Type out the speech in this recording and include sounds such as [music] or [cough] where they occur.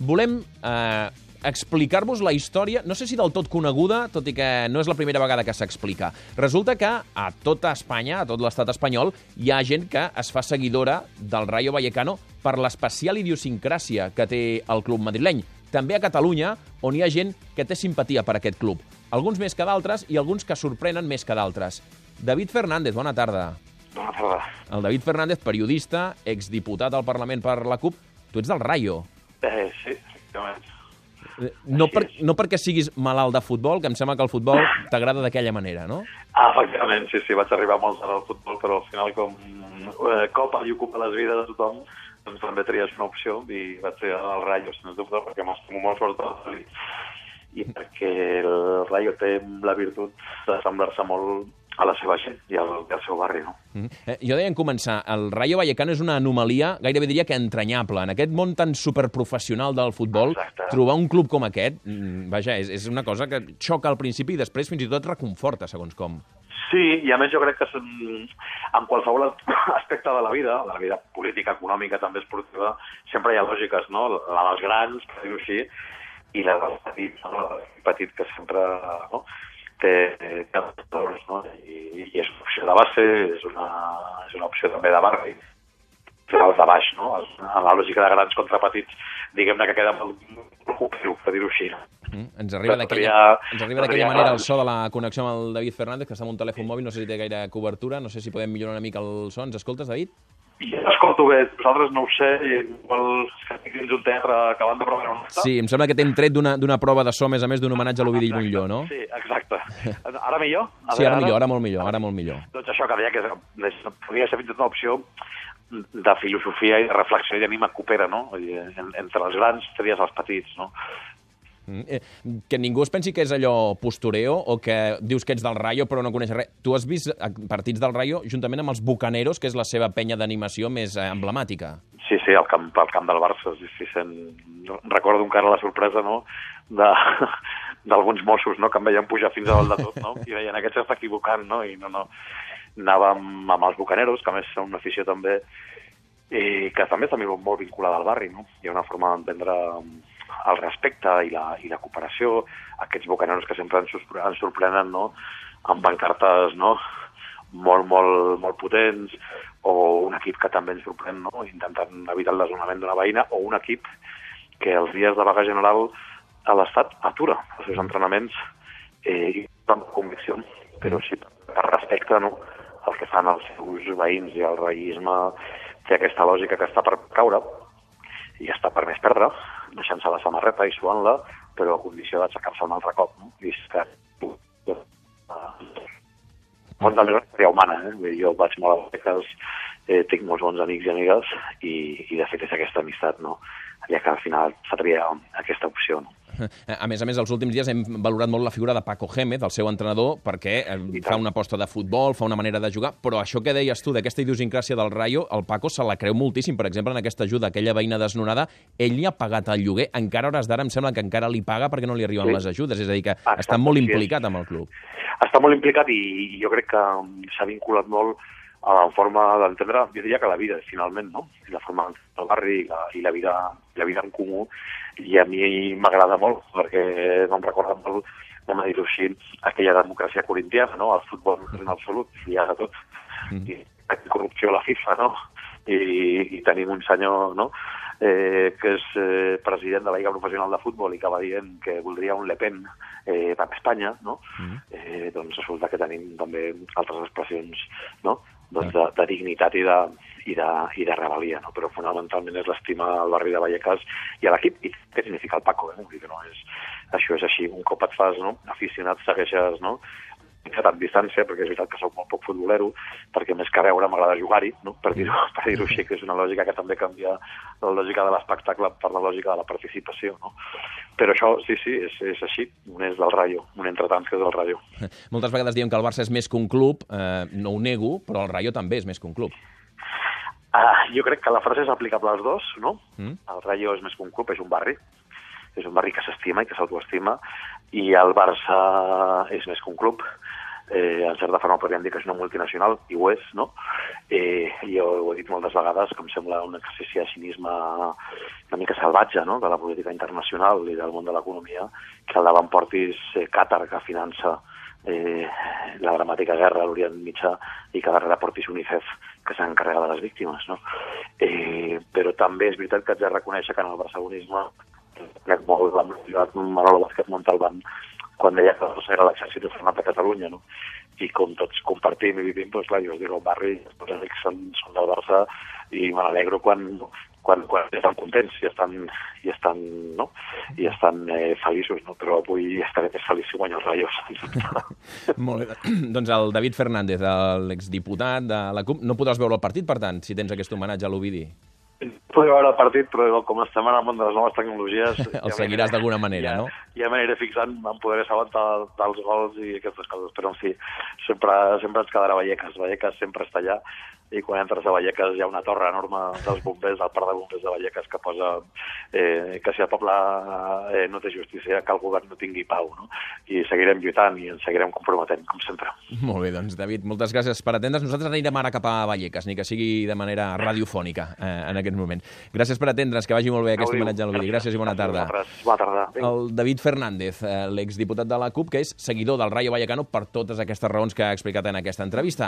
volem eh, explicar-vos la història, no sé si del tot coneguda, tot i que no és la primera vegada que s'explica. Resulta que a tota Espanya, a tot l'estat espanyol, hi ha gent que es fa seguidora del Rayo Vallecano per l'especial idiosincràsia que té el club madrileny. També a Catalunya, on hi ha gent que té simpatia per aquest club. Alguns més que d'altres i alguns que sorprenen més que d'altres. David Fernández, bona tarda. Bona tarda. El David Fernández, periodista, exdiputat al Parlament per la CUP. Tu ets del Rayo. Eh, sí, efectivament. Eh, No, per, no perquè siguis malalt de futbol, que em sembla que el futbol [laughs] t'agrada d'aquella manera, no? Ah, efectivament, sí, sí, vaig arribar molt tard al futbol, però al final com eh, copa i ocupa les vides de tothom, doncs també tries una opció i vaig ser al Rayo, sens dubte, perquè m'estimo molt sobretot i, i perquè el Rayo té la virtut d'assemblar-se molt a la seva gent i al, i al seu barri, no? Mm. Eh, jo deia en començar, el Rayo Vallecano és una anomalia, gairebé diria que entranyable. En aquest món tan superprofessional del futbol, Exacte. trobar un club com aquest, mm, vaja, és, és una cosa que xoca al principi i després fins i tot reconforta, segons com. Sí, i a més jo crec que en qualsevol aspecte de la vida, de la vida política, econòmica, també esportiva, sempre hi ha lògiques, no? La dels grans, per dir-ho així, i la dels petits, no? La del petit que sempre no? Té, té no? I, I és una opció de base, és una, és una opció també de barri, els de baix, no? En la lògica de grans contra petits, diguem-ne que queda molt, complex, per dir-ho així, no? Mm. Ens arriba d'aquella manera el so de la connexió amb el David Fernández, que està amb un telèfon mòbil, no sé si té gaire cobertura, no sé si podem millorar una mica el so. Ens escoltes, David? I jo escolto bé, vosaltres no ho sé, igual dins un teatre acabant de provar una Sí, em sembla que t'hem tret d'una prova de so, a més a més, d'un homenatge a l'Ovidi Montlló, no? Sí, exacte. [laughs] Ara millor? A Sí, veure, ara millor, ara molt millor, ara molt millor. Doncs això que deia que és, podria ser fins i tot una opció de filosofia i de reflexió i d'anima coopera, no? Entre els grans tries els petits, no? Eh, Que ningú es pensi que és allò postureo o que dius que ets del Rayo però no coneixes res. Tu has vist eh, partits del Rayo juntament amb els Bucaneros, que és la seva penya d'animació més eh, emblemàtica. Sí, sí, al camp, al camp del Barça. Sí, sí, sent... Recordo encara la sorpresa, no?, de [laughs] d'alguns Mossos, no?, que em veien pujar fins a dalt de tot, no?, i deien, aquest s'està equivocant, no?, i no, no, anàvem amb els Bucaneros, que a més són una afició també, i que també està molt vinculada al barri, no? Hi ha una forma d'entendre el respecte i la, i la cooperació, aquests Bucaneros que sempre ens, sorpre- ens sorprenen, no?, amb pancartes, no?, molt, molt, molt potents, o un equip que també ens sorprèn, no?, intentant evitar el desnonament d'una veïna, o un equip que els dies de vaga general a l'Estat atura els seus entrenaments eh, amb convicció, però sí per respecte no, al que fan els seus veïns i el raïsme té aquesta lògica que està per caure i està per més perdre, deixant-se la samarreta i suant-la, però a condició d'aixecar-se un altre cop. No? I és que Fons de la història humana, eh? Jo vaig molt a beques, eh, tinc molts bons amics i amigues i, i de fet és aquesta amistat, no? Ja que al final s'ha triat aquesta opció, no? Eh, A més a més, els últims dies hem valorat molt la figura de Paco Gémez, el seu entrenador, perquè eh, fa una aposta de futbol, fa una manera de jugar, però això que deies tu, d'aquesta idiosincràsia del Rayo, el Paco se la creu moltíssim. Per exemple, en aquesta ajuda aquella veïna desnonada, ell li ha pagat el lloguer. Encara hores d'ara em sembla que encara li paga perquè no li arriben Sí. les ajudes. És a dir, que Exacte, està molt implicat amb el club. està molt implicat i jo crec que s'ha vinculat molt a la forma d'entendre, jo diria que la vida, finalment, no? La forma del barri i la, i la, vida, la vida en comú. I a mi m'agrada molt, perquè no em recorda molt, com a dir-ho així, aquella democràcia corintiana, no? El futbol en absolut, hi ha de tot. Mm. I la corrupció a la FIFA, no? I, i tenim un senyor, no?, eh, que és eh, president de la Lliga Professional de Futbol i que va dient que voldria un Le Pen eh, per Espanya, no? Mm. eh, doncs resulta que tenim també altres expressions no? Doncs de, de dignitat i de, i de, i de rebel·lia, no? però fonamentalment és l'estima al barri de Vallecas i a l'equip, i què significa el Paco, eh? Vull dir que no és, això és així, un cop et fas no? aficionat, segueixes no? A tant distància, perquè és veritat que soc molt poc futbolero, perquè més que veure m'agrada jugar-hi, no? per dir-ho [laughs] per dir així, que és una lògica que també canvia la lògica de l'espectacle per la lògica de la participació. No? Però això, sí, sí, és, és així, un és del Rayo, un entre tants que és del Rayo. [laughs] Moltes vegades diem que el Barça és més que un club, eh, no ho nego, però el Rayo també és més que un club. Ah, jo crec que la frase és aplicable als dos, no? Mm. El Rayo és més que un club, és un barri. És un barri que s'estima i que s'autoestima. I el Barça és més que un club. eh, en certa forma podríem dir que és una multinacional, i ho és, no? Eh, jo ho he dit moltes vegades, que em sembla un exercici de cinisme una mica salvatge no? de la política internacional i del món de l'economia, que al davant portis eh, Qatar, que finança eh, la dramàtica guerra a l'Orient Mitjà i que darrere portis UNICEF que s'encarrega de les víctimes. No? Eh, però també és veritat que haig de reconèixer que en el barcelonisme crec molt l'ha Manolo Vázquez Montalbán quan deia que no era l'exèrcit format de Catalunya, no? I com tots compartim i vivim, doncs clar, jo dic, el barri, els amics són, són del Barça i me n'alegro quan, quan, quan estan contents i estan, i estan, no? I estan eh, feliços, no? Però avui estaré més feliç si guanyo els Rayos. [laughs] Molt bé. doncs el David Fernández, l'exdiputat de la CUP, no podràs veure el partit, per tant, si tens aquest homenatge a l'Ovidi. Podria veure el partit, però com estem ara de les noves tecnologies... [laughs] el ja seguiràs d'alguna manera, ja, no? Ja m'aniré fixant, em podré saber dels gols i aquestes coses, però en fi, sempre, sempre ens quedarà Vallecas. Vallecas sempre està allà i quan entres a Vallecas hi ha una torre enorme dels bombers, del parc de bombers de Vallecas, que posa eh, que si el poble eh, no té justícia, que el govern no tingui pau, no? I seguirem lluitant i ens seguirem comprometent, com sempre. Molt bé, doncs, David, moltes gràcies per atendre's. Nosaltres anirem ara cap a Vallecas, ni que sigui de manera radiofònica eh, en aquest moment. Gràcies per atendre's, que vagi molt bé aquest homenatge al vídeo. Gràcies i bona tarda. Bona tarda. El David Fernández, eh, l'exdiputat de la CUP, que és seguidor del Rayo Vallecano per totes aquestes raons que ha explicat en aquesta entrevista.